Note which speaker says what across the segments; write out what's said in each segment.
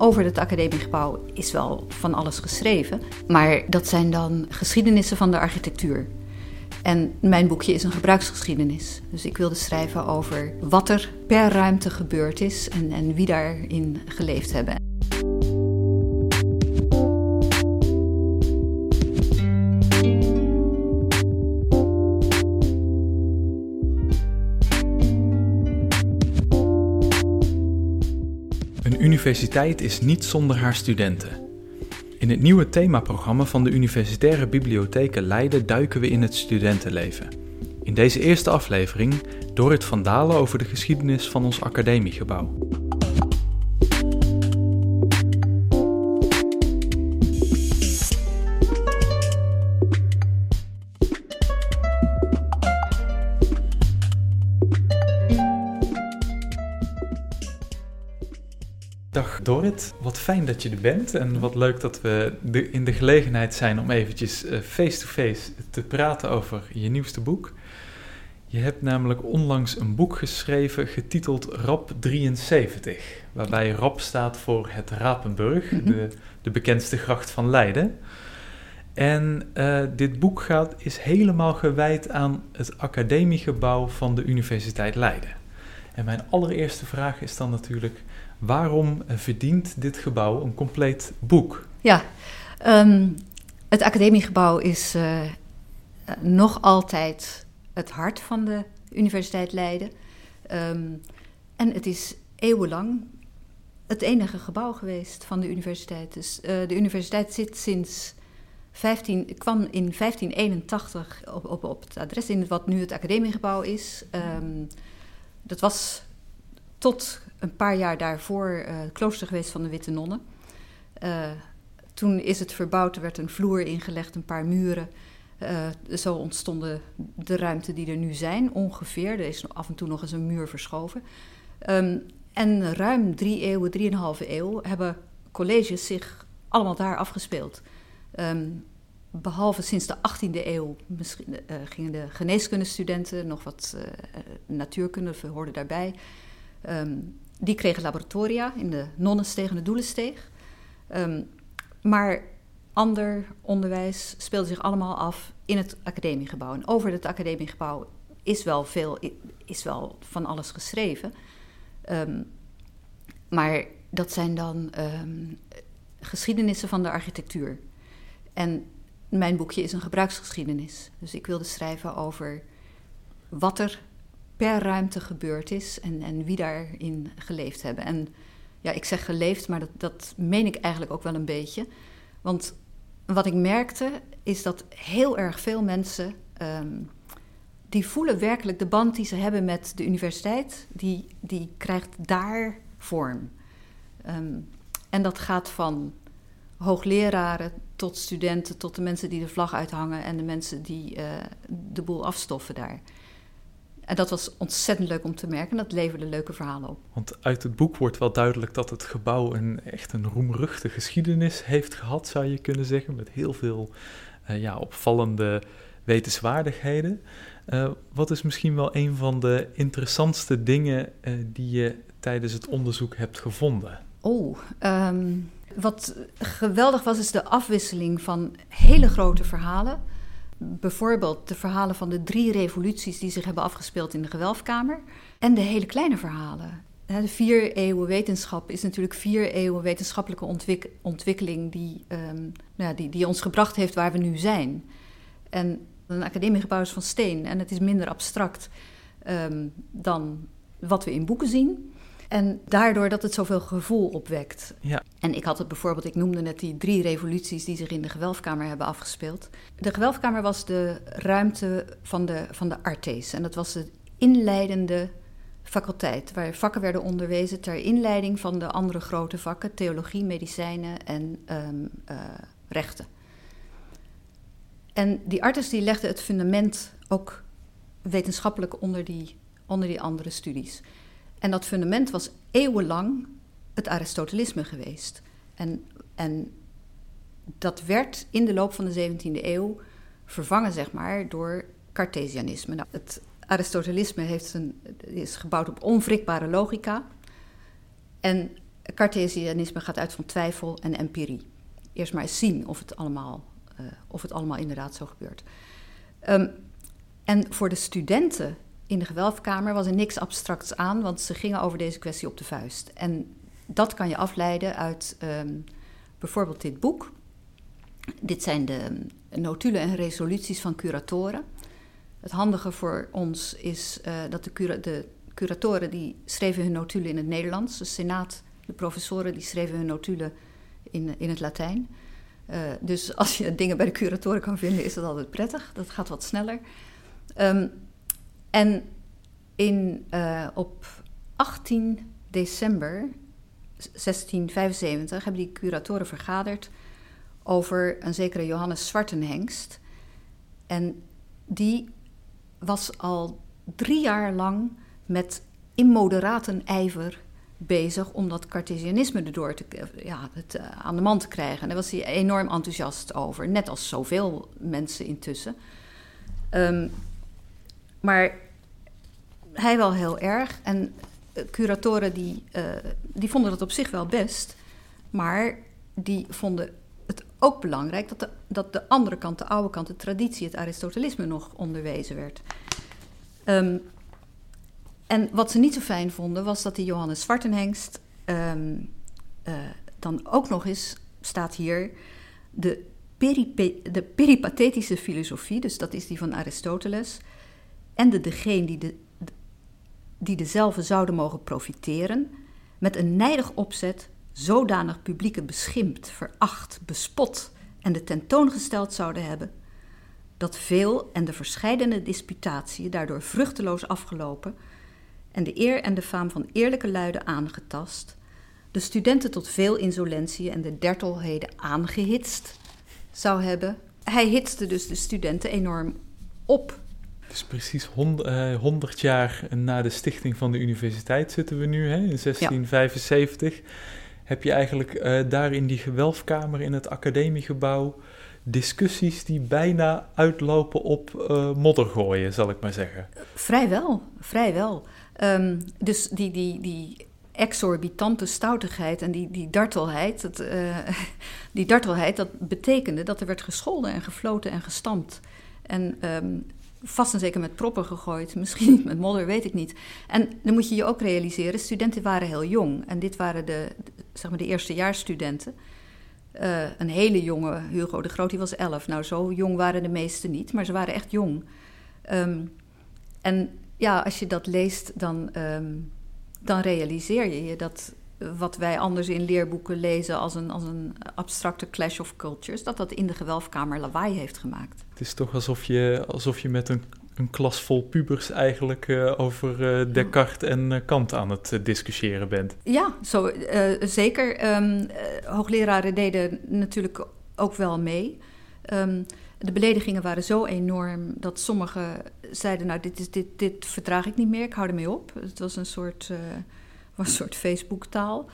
Speaker 1: over het academiegebouw is wel van alles geschreven, maar dat zijn dan geschiedenissen van de architectuur. En mijn boekje is een gebruiksgeschiedenis. Dus ik wilde schrijven over wat er per ruimte gebeurd is en, en wie daarin geleefd hebben.
Speaker 2: Universiteit is niet zonder haar studenten. In het nieuwe themaprogramma van de Universitaire Bibliotheken Leiden duiken we in het studentenleven. In deze eerste aflevering Dorrit van Dalen over de geschiedenis van ons academiegebouw. Wat fijn dat je er bent en wat leuk dat we de, in de gelegenheid zijn om eventjes eh, face-to-face te praten over je nieuwste boek. Je hebt namelijk onlangs een boek geschreven getiteld RAP 73, waarbij RAP staat voor het Rapenburg,
Speaker 1: Mhm.
Speaker 2: de, de bekendste gracht van Leiden. En eh, dit boek gaat, is helemaal gewijd aan het academiegebouw van de Universiteit Leiden. En mijn allereerste vraag is dan natuurlijk, waarom verdient dit gebouw een compleet boek?
Speaker 1: Ja, ehm, het academiegebouw is eh, nog altijd het hart van de Universiteit Leiden. Ehm, en het is eeuwenlang het enige gebouw geweest van de universiteit. Dus eh, de universiteit zit sinds 15, kwam in 1581 op, op, op het adres in wat nu het academiegebouw is. Ehm, dat was tot een paar jaar daarvoor het klooster geweest van de Witte Nonnen. Eh, toen is het verbouwd, er werd een vloer ingelegd, een paar muren. Eh, zo ontstonden de ruimten die er nu zijn, ongeveer. Er is af en toe nog eens een muur verschoven. Ehm, en ruim drie eeuwen, drieënhalve eeuw, hebben colleges zich allemaal daar afgespeeld. Ehm, behalve sinds de 18e eeuw misschien, gingen de geneeskundestudenten, nog wat natuurkunde hoorden daarbij. Ehm, die kregen laboratoria in de Nonnensteeg en de Doelensteeg. Ehm, maar ander onderwijs speelde zich allemaal af in het academiegebouw. En over het academiegebouw is wel veel, is wel van alles geschreven. Ehm, maar dat zijn dan geschiedenissen van de architectuur. En mijn boekje is een gebruiksgeschiedenis. Dus ik wilde schrijven over wat er per ruimte gebeurd is en, en wie daarin geleefd hebben. En ja, ik zeg geleefd, maar dat, dat meen ik eigenlijk ook wel een beetje. Want wat ik merkte is dat heel erg veel mensen. ehm, die voelen werkelijk de band die ze hebben met de universiteit, die, die krijgt daar vorm. Ehm, en dat gaat van hoogleraren tot studenten, tot de mensen die de vlag uithangen en de mensen die eh, de boel afstoffen daar. En dat was ontzettend leuk om te merken. Dat leverde leuke verhalen op.
Speaker 2: Want uit het boek wordt wel duidelijk dat het gebouw een echt een roemruchte geschiedenis heeft gehad, zou je kunnen zeggen, met heel veel eh, ja, opvallende wetenswaardigheden. Eh, wat is misschien wel een van de interessantste dingen eh, die je tijdens het onderzoek hebt gevonden?
Speaker 1: Oh, wat geweldig was, is de afwisseling van hele grote verhalen. Bijvoorbeeld de verhalen van de drie revoluties die zich hebben afgespeeld in de gewelfkamer. En de hele kleine verhalen. De vier eeuwen wetenschap is natuurlijk vier eeuwen wetenschappelijke ontwik- ontwikkeling die, ehm, nou ja, die, die ons gebracht heeft waar we nu zijn. En een academiegebouw is van steen en het is minder abstract ehm, dan wat we in boeken zien. En daardoor dat het zoveel gevoel opwekt.
Speaker 2: Ja.
Speaker 1: En ik had het bijvoorbeeld, ik noemde net die drie revoluties die zich in de gewelfkamer hebben afgespeeld. De gewelfkamer was de ruimte van de, van de artes. En dat was de inleidende faculteit, waar vakken werden onderwezen ter inleiding van de andere grote vakken, theologie, medicijnen en ehm, eh, rechten. En die artes die legden het fundament ook wetenschappelijk onder die, onder die andere studies. En dat fundament was eeuwenlang het Aristotelisme geweest. En, en dat werd in de loop van de 17e eeuw vervangen, zeg maar, door Cartesianisme. Nou, het Aristotelisme heeft een, is gebouwd op onwrikbare logica. En Cartesianisme gaat uit van twijfel en empirie. Eerst maar eens zien of het allemaal, uh, of het allemaal inderdaad zo gebeurt. Um, en voor de studenten in de gewelfkamer was er niks abstracts aan, want ze gingen over deze kwestie op de vuist. En dat kan je afleiden uit um, bijvoorbeeld dit boek. Dit zijn de notulen en resoluties van curatoren. Het handige voor ons is uh, dat de, de, curatoren die schreven hun notulen in het Nederlands. De senaat, de professoren, die schreven hun notulen in, in het Latijn. Uh, dus als je dingen bij de curatoren kan vinden, is dat altijd prettig. Dat gaat wat sneller. Um, en in, uh, op 18 december 1675 hebben die curatoren vergaderd over een zekere Johannes Zwartenhengst. En die was al drie jaar lang met immoderate ijver bezig om dat Cartesianisme erdoor te, ja, het, uh, aan de man te krijgen. En daar was hij enorm enthousiast over, net als zoveel mensen intussen. Um, maar hij wel heel erg. En curatoren die, uh, die vonden dat op zich wel best. Maar die vonden het ook belangrijk dat de, dat de andere kant, de oude kant, de traditie, het Aristotelisme nog onderwezen werd. Um, en wat ze niet zo fijn vonden, was dat die Johannes Zwartenhengst um, uh, dan ook nog eens, staat hier, de, de peripathetische filosofie, dus dat is die van Aristoteles, en de degene die, de, die dezelfde zouden mogen profiteren, met een nijdig opzet zodanig publieke beschimpt, veracht, bespot en de tentoongesteld zouden hebben, dat veel en de verscheidene disputatiën daardoor vruchteloos afgelopen en de eer en de faam van eerlijke luiden aangetast, de studenten tot veel insolentie en de dertelheden aangehitst zou hebben. Hij hitste dus de studenten enorm op
Speaker 2: dus precies 100 uh, jaar na de stichting van de universiteit zitten we nu, hè, in 1675. Ja. Heb je eigenlijk uh, daar in die gewelfkamer in het academiegebouw discussies die bijna uitlopen op uh, moddergooien, zal ik maar zeggen?
Speaker 1: Vrijwel, vrijwel. Um, dus die, die, die exorbitante stoutigheid en die, die dartelheid, dat, die dartelheid, dat betekende dat er werd gescholden en gefloten en gestampt. En um, vast en zeker met proppen gegooid. Misschien met modder, weet ik niet. En dan moet je je ook realiseren, studenten waren heel jong. En dit waren de, zeg maar de eerstejaarsstudenten. Uh, een hele jonge Hugo de Groot, die was elf. Nou, zo jong waren de meesten niet, maar ze waren echt jong. Um, en ja, als je dat leest, dan, um, dan realiseer je je dat wat wij anders in leerboeken lezen als een, als een abstracte clash of cultures, dat dat in de gewelfkamer lawaai heeft gemaakt.
Speaker 2: Het is toch alsof je, alsof je met een, een klas vol pubers eigenlijk uh, over uh, Descartes en uh, Kant aan het discussiëren bent.
Speaker 1: Ja, zo, zeker. Um, hoogleraren deden natuurlijk ook wel mee. Um, de beledigingen waren zo enorm dat sommigen zeiden: Nou, dit, is, dit, dit verdraag ik niet meer, ik hou ermee op. Het was een soort was een soort Facebook-taal.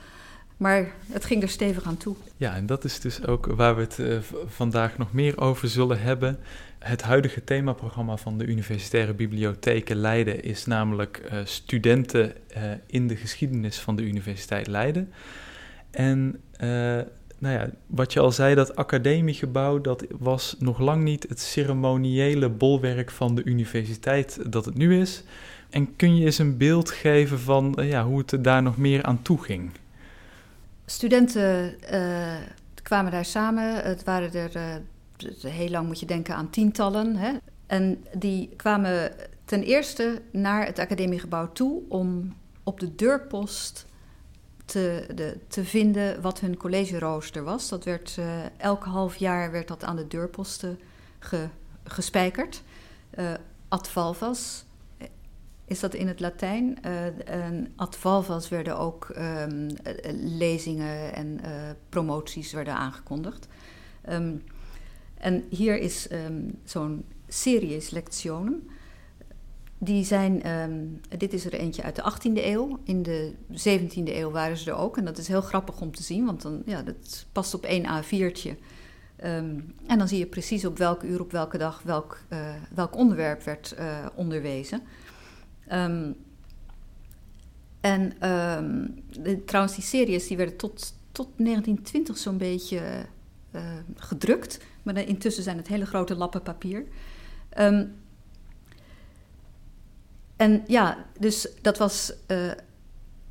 Speaker 1: Maar het ging er stevig aan toe.
Speaker 2: Ja, en dat is dus ook waar we het uh, vandaag nog meer over zullen hebben. Het huidige themaprogramma van de Universitaire Bibliotheken Leiden is namelijk uh, studenten uh, in de geschiedenis van de Universiteit Leiden. En nou ja, wat je al zei, dat academiegebouw, dat was nog lang niet het ceremoniële bolwerk van de universiteit dat het nu is. En kun je eens een beeld geven van uh, ja, hoe het daar nog meer aan toe ging?
Speaker 1: Studenten uh, kwamen daar samen. Het waren er uh, heel lang, moet je denken, aan tientallen. Hè? En die kwamen ten eerste naar het academiegebouw toe om op de deurpost te, de, te vinden wat hun collegerooster was. Dat werd uh, elk half jaar werd dat aan de deurposten ge, gespijkerd. Uh, ad valvas is dat in het Latijn. Uh, ad valvas werden ook um, lezingen en uh, promoties werden aangekondigd. Um, en hier is um, zo'n series lectionum. Die zijn, dit is er eentje uit de 18e eeuw. In de 17e eeuw waren ze er ook. En dat is heel grappig om te zien, want dan, ja, dat past op één A4'tje. en dan zie je precies op welk uur, op welke dag, welk, uh, welk onderwerp werd onderwezen. Um, En ehm, de, trouwens, die series die werden tot, tot 1920 zo'n beetje uh, gedrukt. Maar intussen zijn het hele grote lappen papier. Ehm, en ja, dus dat was uh,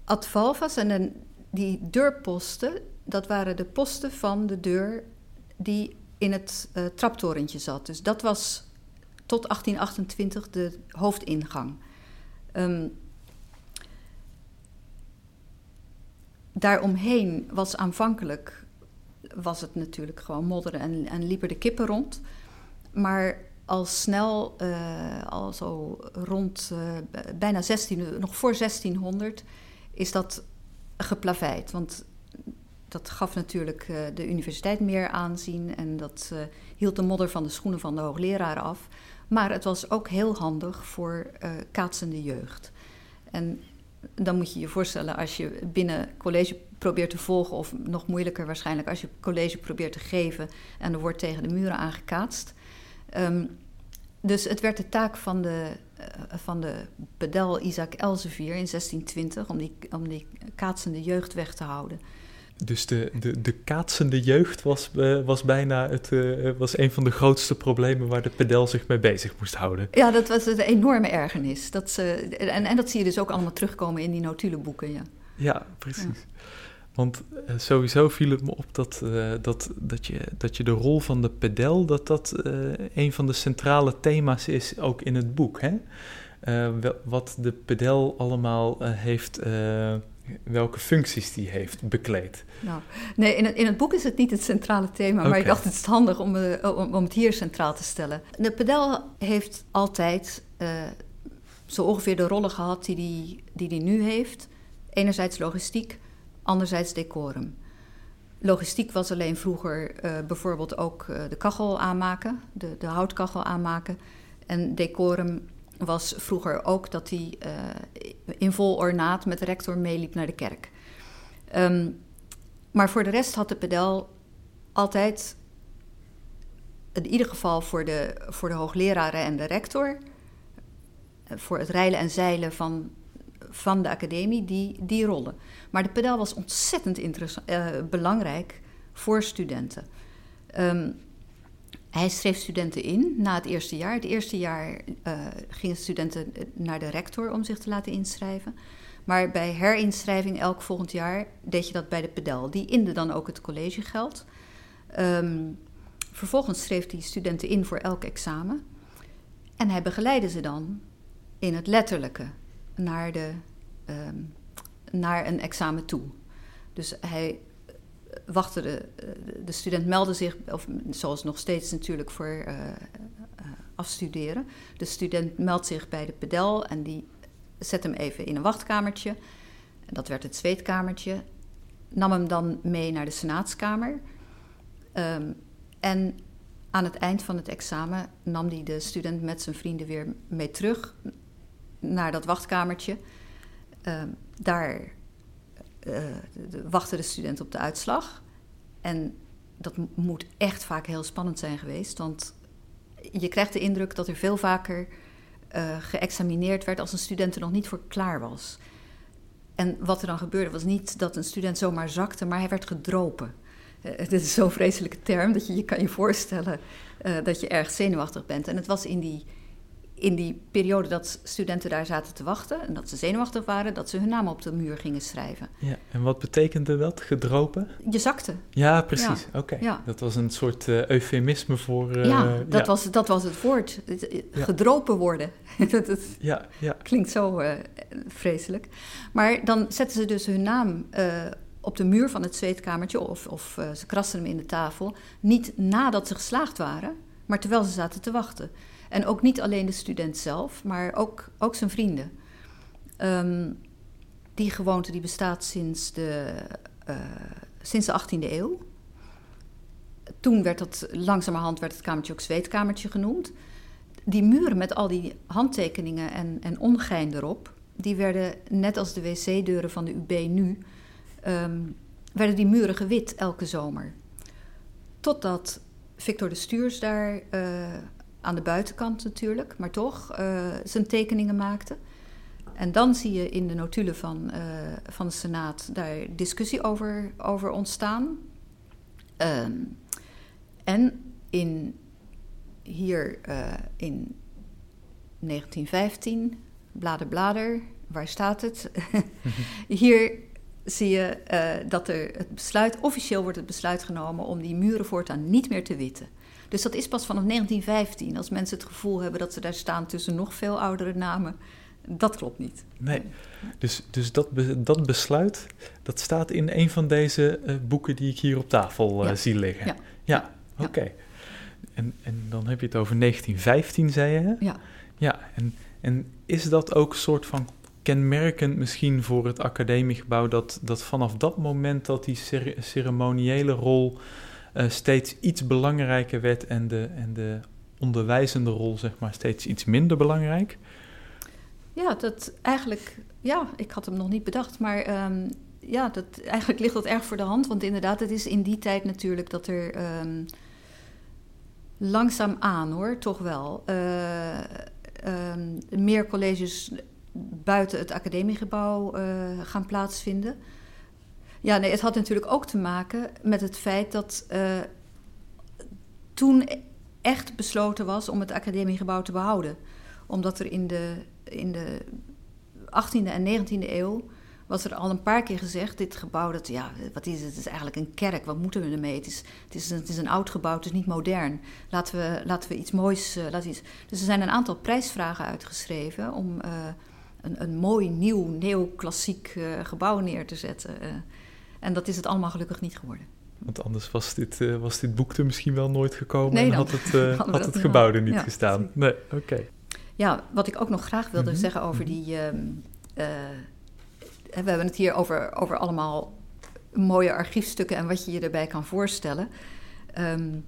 Speaker 1: ad valvas. En die deurposten, dat waren de posten van de deur die in het uh, traptorentje zat. Dus dat was tot 1828 de hoofdingang. Um, daaromheen was aanvankelijk was het natuurlijk gewoon modderen en, en liepen de kippen rond. Maar al snel, uh, al zo rond uh, bijna 16, nog voor 1600, is dat geplaveid. Want dat gaf natuurlijk uh, de universiteit meer aanzien en dat hield de modder van de schoenen van de hoogleraren af. Maar het was ook heel handig voor kaatsende jeugd. En dan moet je je voorstellen als je binnen college probeert te volgen, of nog moeilijker waarschijnlijk als je college probeert te geven en er wordt tegen de muren aangekaatst. Um, dus het werd de taak van de, van de pedel Isaac Elsevier in 1620 om die, om die kaatsende jeugd weg te houden.
Speaker 2: Dus de, de, de kaatsende jeugd was, uh, was bijna het, uh, was een van de grootste problemen waar de pedel zich mee bezig moest houden.
Speaker 1: Ja, dat was een enorme ergernis. Dat ze, en, en dat zie je dus ook allemaal terugkomen in die notulenboeken. Ja,
Speaker 2: ja precies. Ja. Want uh, sowieso viel het me op dat, dat, dat, je, dat je de rol van de pedel, dat dat een van de centrale thema's is ook in het boek. Hè? wat de pedel allemaal heeft, welke functies die heeft bekleed.
Speaker 1: Nou, nee, in het, in het boek is het niet het centrale thema, okay. maar ik dacht het is handig om, om, om, het hier centraal te stellen. De pedel heeft altijd zo ongeveer de rollen gehad die hij die, die die nu heeft. Enerzijds logistiek anderzijds decorum. Logistiek was alleen vroeger uh, bijvoorbeeld ook de kachel aanmaken, de, de, houtkachel aanmaken. En decorum was vroeger ook dat hij uh, in vol ornaat met de rector meeliep naar de kerk. Um, maar voor de rest had de pedel altijd, in ieder geval voor de, voor de hoogleraren en de rector, voor het rijlen en zeilen van van de academie die, die rollen. Maar de pedel was ontzettend uh, belangrijk voor studenten. Um, hij schreef studenten in na het eerste jaar. Het eerste jaar uh, gingen studenten naar de rector om zich te laten inschrijven. Maar bij herinschrijving elk volgend jaar deed je dat bij de pedel. Die inde dan ook het collegegeld. Um, vervolgens schreef hij studenten in voor elk examen. En hij begeleidde ze dan in het letterlijke naar, de, um, naar een examen toe. Dus hij wachtte, de, de student meldde zich, of zoals nog steeds natuurlijk voor uh, uh, afstuderen. De student meldt zich bij de pedel en die zet hem even in een wachtkamertje. Dat werd het zweetkamertje. Nam hem dan mee naar de senaatskamer. Um, en aan het eind van het examen nam hij de student met zijn vrienden weer mee terug naar dat wachtkamertje. Uh, daar uh, wachtte de student op de uitslag. En dat moet echt vaak heel spannend zijn geweest, want je krijgt de indruk dat er veel vaker uh, geëxamineerd werd als een student er nog niet voor klaar was. En wat er dan gebeurde was niet dat een student zomaar zakte, maar hij werd gedropen. Dit is zo'n vreselijke term dat je je kan je voorstellen dat je erg zenuwachtig bent. En het was in die in die periode dat studenten daar zaten te wachten en dat ze zenuwachtig waren, dat ze hun naam op de muur gingen schrijven.
Speaker 2: Ja, en wat betekende dat, gedropen?
Speaker 1: Je zakte.
Speaker 2: Ja, precies. Ja. Oké. Ja. Dat was een soort uh, eufemisme voor. Uh,
Speaker 1: ja, dat, ja. Was, dat was het woord. Gedropen worden. dat,
Speaker 2: ja, ja.
Speaker 1: klinkt zo uh, vreselijk. Maar dan zetten ze dus hun naam op de muur van het zweetkamertje of, of ze krasten hem in de tafel. Niet nadat ze geslaagd waren, maar terwijl ze zaten te wachten. En ook niet alleen de student zelf, maar ook, ook zijn vrienden. Um, die gewoonte die bestaat sinds de, uh, sinds de 18e eeuw. Toen werd dat langzamerhand werd het kamertje ook zweetkamertje genoemd. Die muren met al die handtekeningen en, en ongein erop, die werden net als de wc-deuren van de UB nu, um, werden die muren gewit elke zomer. Totdat Victor de Stuurs daar uh, aan de buitenkant natuurlijk, maar toch uh, zijn tekeningen maakte. en dan zie je in de notulen van, uh, van de Senaat daar discussie over, over ontstaan. Um, en in, hier uh, in 1915, blader blader, waar staat het? hier zie je uh, dat er het besluit, officieel wordt het besluit genomen om die muren voortaan niet meer te witten. Dus dat is pas vanaf 1915, als mensen het gevoel hebben dat ze daar staan tussen nog veel oudere namen. Dat klopt niet.
Speaker 2: Nee, dus, dus dat, dat besluit, dat staat in een van deze uh, boeken die ik hier op tafel uh, ja. zie liggen.
Speaker 1: Ja,
Speaker 2: ja. oké. Okay. En, en dan heb je het over 1915, zei je? Hè?
Speaker 1: Ja.
Speaker 2: Ja, en, en is dat ook een soort van kenmerkend misschien voor het academiegebouw... dat, dat vanaf dat moment dat die ceremoniële rol steeds iets belangrijker werd... en de, en de onderwijzende rol zeg maar steeds iets minder belangrijk?
Speaker 1: Ja, dat eigenlijk... Ja, ik had hem nog niet bedacht, maar... Um, ja, dat, eigenlijk ligt dat erg voor de hand. Want inderdaad, het is in die tijd natuurlijk dat er... Um, langzaam aan hoor, toch wel. Uh, um, meer colleges buiten het academiegebouw uh, gaan plaatsvinden. Ja, nee, het had natuurlijk ook te maken met het feit dat uh, toen echt besloten was om het academiegebouw te behouden. Omdat er in de, in de 18e en 19e eeuw was er al een paar keer gezegd: dit gebouw, dat, ja, wat is het? Het is eigenlijk een kerk. Wat moeten we ermee? Het is, het is, een, oud gebouw, het is niet modern. Laten we, laten we iets moois. Uh, laten iets. Dus er zijn een aantal prijsvragen uitgeschreven om uh, een, een mooi, nieuw, neoclassiek gebouw neer te zetten. En dat is het allemaal gelukkig niet geworden.
Speaker 2: Want anders was dit, was dit boek er misschien wel nooit gekomen nee, en had het, had het gebouw er niet ja, gestaan. Nee, oké. Okay.
Speaker 1: Ja, wat ik ook nog graag wilde mm -hmm. zeggen over die. Um, we hebben het hier over, over allemaal mooie archiefstukken en wat je je erbij kan voorstellen. Um,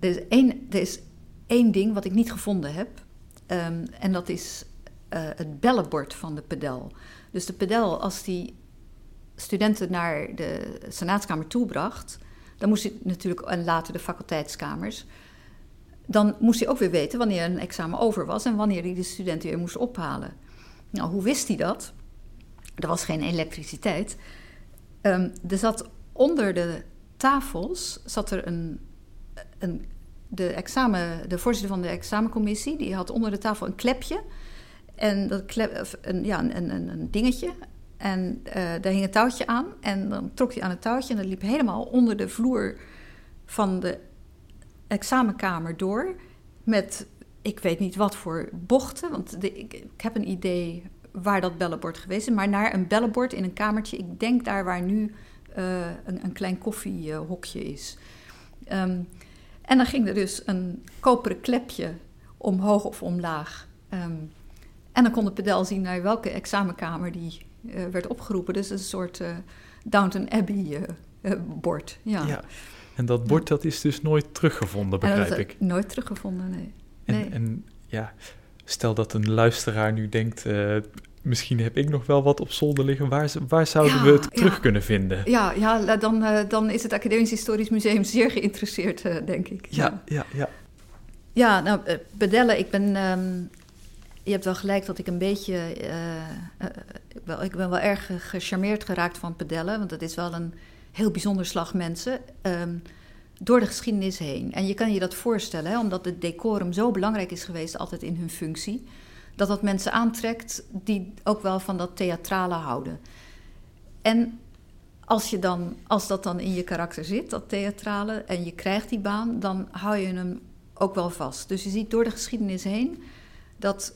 Speaker 1: er, is één, er is één ding wat ik niet gevonden heb. Um, en dat is uh, het bellenbord van de pedel. Dus de pedel, als die studenten naar de Senaatskamer toebracht, dan moest hij natuurlijk, en later de faculteitskamers, dan moest hij ook weer weten wanneer een examen over was en wanneer hij de studenten weer moest ophalen. Nou, hoe wist hij dat? Er was geen elektriciteit. Um, er zat onder de tafels zat er een, een de, examen, de voorzitter van de examencommissie, die had onder de tafel een klepje. En dat klep, een, ja, een, een, een dingetje. En uh, daar hing een touwtje aan. En dan trok hij aan het touwtje en dat liep helemaal onder de vloer van de examenkamer door. Met ik weet niet wat voor bochten. Want de, ik, heb een idee waar dat bellenbord geweest is, maar naar een bellenbord in een kamertje. Ik denk daar waar nu uh, een, een, klein koffiehokje is. Um, en dan ging er dus een koperen klepje omhoog of omlaag. Um, en dan kon de pedel zien naar welke examenkamer die uh, werd opgeroepen. Dus een soort uh, Downton Abbey bord. Ja. ja.
Speaker 2: En dat bord dat is dus nooit teruggevonden, begrijp ik.
Speaker 1: Nooit teruggevonden, nee.
Speaker 2: En,
Speaker 1: nee.
Speaker 2: en ja, Stel dat een luisteraar nu denkt, misschien heb ik nog wel wat op zolder liggen. Waar, waar zouden ja, we het terug
Speaker 1: ja.
Speaker 2: kunnen vinden?
Speaker 1: Ja, ja dan, dan is het Academisch Historisch Museum zeer geïnteresseerd, denk ik.
Speaker 2: Ja, ja, ja.
Speaker 1: Ja, nou, bedellen, ik ben... Um, je hebt wel gelijk dat ik een beetje... wel, ik ben wel erg gecharmeerd geraakt van pedellen, want dat is wel een heel bijzonder slag mensen. Um, door de geschiedenis heen. En je kan je dat voorstellen, hè, omdat het decorum zo belangrijk is geweest altijd in hun functie, dat dat mensen aantrekt die ook wel van dat theatrale houden. En als, je dan, als dat dan in je karakter zit, dat theatrale, en je krijgt die baan, dan hou je hem ook wel vast. Dus je ziet door de geschiedenis heen dat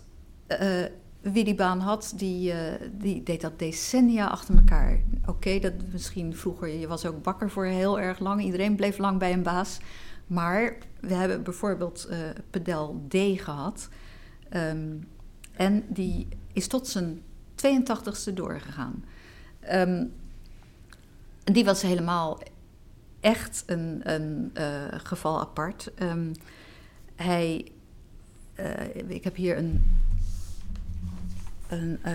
Speaker 1: uh, wie die baan had, die, uh, die deed dat decennia achter elkaar. Oké, dat misschien vroeger, je was ook bakker voor heel erg lang. Iedereen bleef lang bij een baas. Maar we hebben bijvoorbeeld uh, Pedel D gehad. Um, en die is tot zijn 82ste doorgegaan. Um, die was helemaal echt een, een uh, geval apart. Um, hij, ik heb hier een een, uh,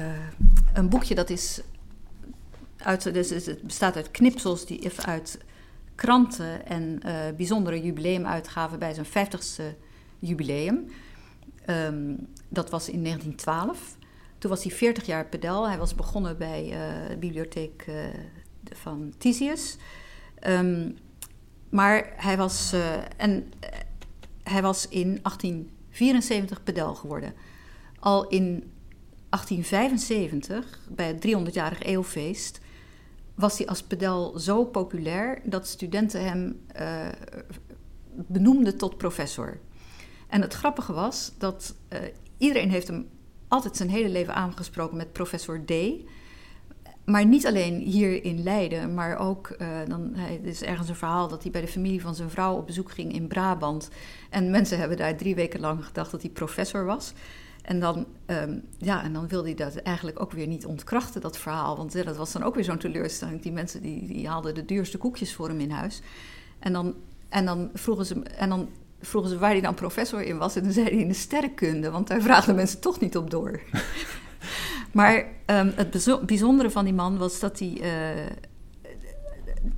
Speaker 1: een boekje dat is uit, dus het bestaat uit knipsels die uit kranten en uh, bijzondere jubileumuitgaven bij zijn 50ste jubileum. Um, dat was in 1912. toen was hij 40 jaar pedel. Hij was begonnen bij de bibliotheek van Tisius. Ehm, maar hij was, en, hij was in 1874 pedel geworden. Al in 1875, bij het 300-jarig eeuwfeest, was hij als pedel zo populair dat studenten hem uh, benoemden tot professor. En het grappige was dat uh, iedereen heeft hem altijd zijn hele leven aangesproken met professor D. Maar niet alleen hier in Leiden, maar ook, uh, dan, hij, er is ergens een verhaal dat hij bij de familie van zijn vrouw op bezoek ging in Brabant. En mensen hebben daar drie weken lang gedacht dat hij professor was. En dan, um, ja, en dan wilde hij dat eigenlijk ook weer niet ontkrachten, dat verhaal. Want dat was dan ook weer zo'n teleurstelling. Die mensen die, die haalden de duurste koekjes voor hem in huis. En dan, en dan, vroegen, ze, en dan vroegen ze waar hij dan professor in was. En dan zei hij in de sterrenkunde, want daar vraagden mensen toch niet op door. maar um, het bijzondere van die man was dat hij... Uh,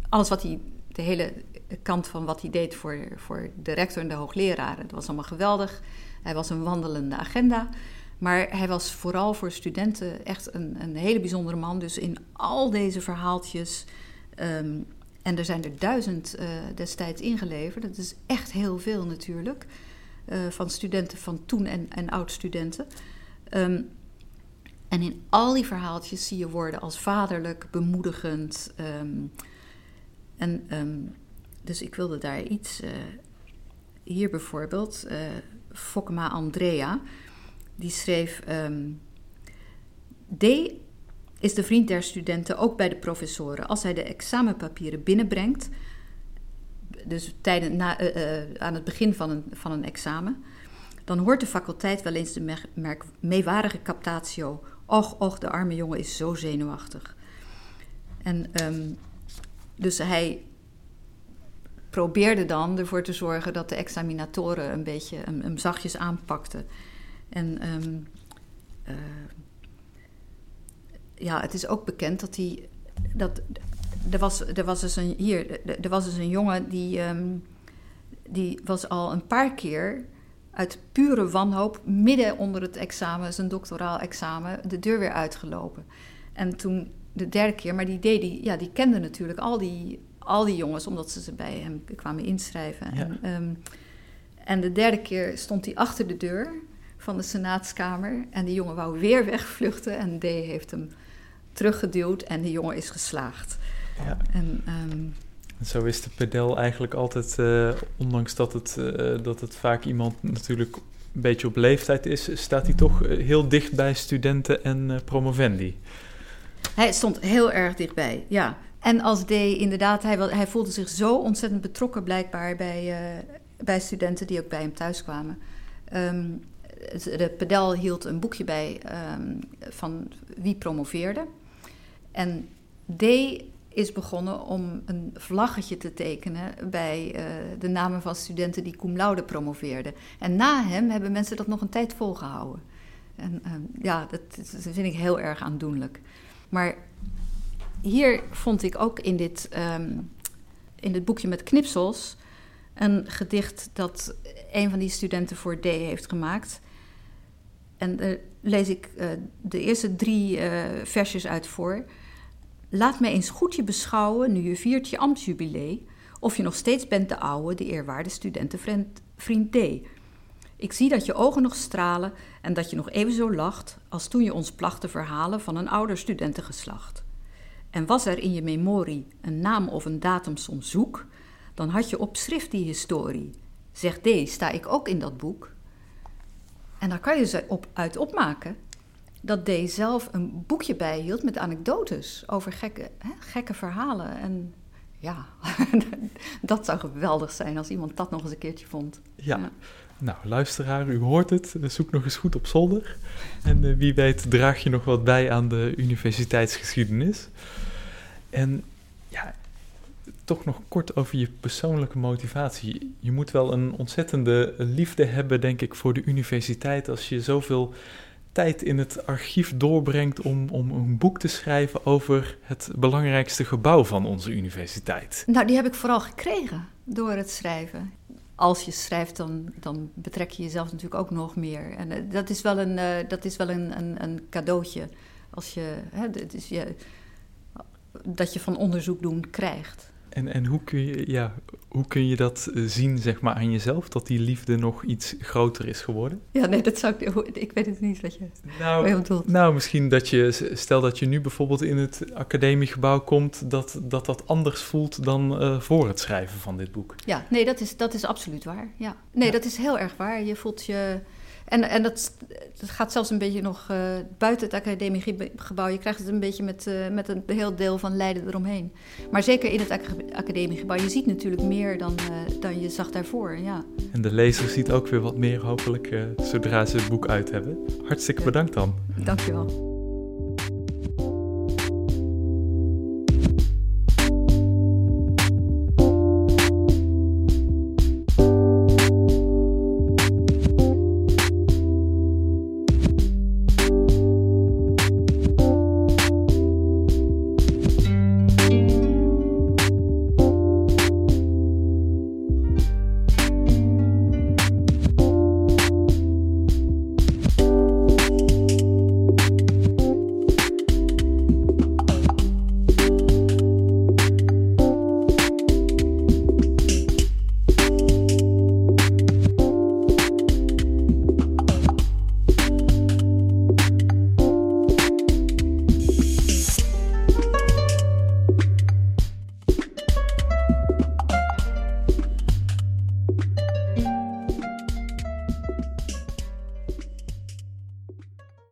Speaker 1: alles wat hij... De hele kant van wat hij deed voor, voor de rector en de hoogleraren. Dat was allemaal geweldig. Hij was een wandelende agenda. Maar hij was vooral voor studenten echt een, een hele bijzondere man. Dus in al deze verhaaltjes. Ehm, en er zijn er duizend uh, destijds ingeleverd. Dat is echt heel veel natuurlijk. Uh, van studenten van toen en, en oud-studenten. Um, en in al die verhaaltjes zie je woorden als vaderlijk, bemoedigend. Um, en dus ik wilde daar iets. Uh, hier bijvoorbeeld. Fokema Andrea. Die schreef: um, D is de vriend der studenten ook bij de professoren. Als hij de examenpapieren binnenbrengt, dus tijdens, na, uh, uh, aan het begin van een, van een examen, dan hoort de faculteit wel eens de merk, meewarige captatio. Och, och, de arme jongen is zo zenuwachtig. En um, dus hij probeerde dan ervoor te zorgen dat de examinatoren een beetje hem, hem zachtjes aanpakten. En um, uh, ja, het is ook bekend dat hij. Dat, er, was, er, was dus een, hier, er was dus een jongen die, um, die was al een paar keer uit pure wanhoop midden onder het examen, zijn doctoraal examen, de deur weer uitgelopen. En toen de derde keer, maar die deed die, ja, die kende natuurlijk al die al die jongens, omdat ze ze bij hem kwamen inschrijven. En, um, en de derde keer stond hij achter de deur van de senaatskamer. En die jongen wou weer wegvluchten. En D heeft hem teruggeduwd en de jongen is geslaagd. Ja. En, um,
Speaker 2: zo is de pedel eigenlijk altijd, uh, ondanks dat het, uh, dat het vaak iemand natuurlijk een beetje op leeftijd is, staat hij toch eh, heel dicht bij studenten en uh, promovendi.
Speaker 1: Hij stond heel erg dichtbij, ja. En als D, inderdaad, hij, hij voelde zich zo ontzettend betrokken blijkbaar bij, uh, bij studenten die ook bij hem thuis kwamen. Um, de pedel hield een boekje bij um, van wie promoveerde. En D is begonnen om een vlaggetje te tekenen bij uh, de namen van studenten die cum laude promoveerden. En na hem hebben mensen dat nog een tijd volgehouden. En um, ja, dat, dat vind ik heel erg aandoenlijk. Maar hier vond ik ook in dit, um, in boekje met knipsels een gedicht dat een van die studenten voor D heeft gemaakt. En daar lees ik uh, de eerste drie uh, versjes uit voor. Laat mij eens goed je beschouwen, nu je viert je ambtsjubilee, of je nog steeds bent de oude, de eerwaarde studentenvriend vriend D. Ik zie dat je ogen nog stralen en dat je nog even zo lacht als toen je ons placht te verhalen van een ouder studentengeslacht. En was er in je memorie een naam of een datum soms zoek, dan had je op schrift die historie. Zeg D, sta ik ook in dat boek? En daar kan je ze op, uit opmaken dat D zelf een boekje bijhield met anekdotes over gekke, hè, gekke verhalen. En ja, dat zou geweldig zijn als iemand dat nog eens een keertje vond.
Speaker 2: Ja. ja. Nou, luisteraar, u hoort het. Zoek nog eens goed op zolder. En uh, wie weet draag je nog wat bij aan de universiteitsgeschiedenis. En ja, toch nog kort over je persoonlijke motivatie. Je moet wel een ontzettende liefde hebben, denk ik, voor de universiteit als je zoveel tijd in het archief doorbrengt om, om een boek te schrijven over het belangrijkste gebouw van onze universiteit.
Speaker 1: Nou, die heb ik vooral gekregen door het schrijven. als je schrijft, dan, dan betrek je jezelf natuurlijk ook nog meer. En eh, dat is wel een, uh, dat is wel een, een, een cadeautje. Als je, hè, je, dat je van onderzoek doen krijgt.
Speaker 2: En, en hoe, kun je, ja, hoe kun je dat eh, zien zeg maar, aan jezelf, dat die liefde nog iets groter is geworden?
Speaker 1: Ja, nee, dat zou ik, ik weet het niet wat je,
Speaker 2: nou,
Speaker 1: je bedoelt.
Speaker 2: Nou, misschien dat je, stel dat je nu bijvoorbeeld in het academiegebouw komt, dat dat, dat anders voelt dan uh, voor het schrijven van dit boek.
Speaker 1: Ja, nee, dat is, dat is absoluut waar. Ja. Nee, ja. dat is heel erg waar. Je voelt je en, en dat, dat, gaat zelfs een beetje nog uh, buiten het academiegebouw. Je krijgt het een beetje met, uh, met een heel deel van Leiden eromheen. Maar zeker in het academiegebouw. Je ziet natuurlijk meer dan, uh, dan je zag daarvoor, ja.
Speaker 2: En de lezer ziet ook weer wat meer hopelijk zodra ze het boek uit hebben. Hartstikke bedankt dan.
Speaker 1: Dankjewel.